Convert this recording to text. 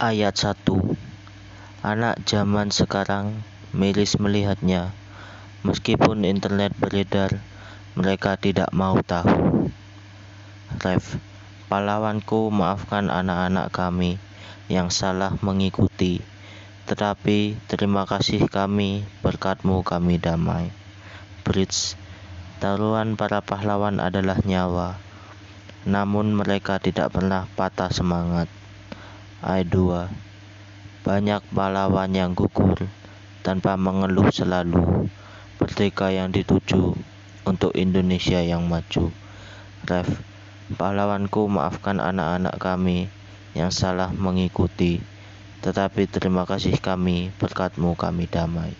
Ayat 1 Anak zaman sekarang miris melihatnya. Meskipun internet beredar, mereka tidak mau tahu. Ref, pahlawanku maafkan anak-anak kami yang salah mengikuti. Tetapi terima kasih kami, berkatmu kami damai. Bridge, taruhan para pahlawan adalah nyawa, namun mereka tidak pernah patah semangat. Ayat 2 Banyak pahlawan yang gugur tanpa mengeluh selalu. Merdeka yang dituju untuk Indonesia yang maju. Ref, pahlawanku maafkan anak-anak kami yang salah mengikuti. Tetapi terima kasih kami, berkatmu kami damai.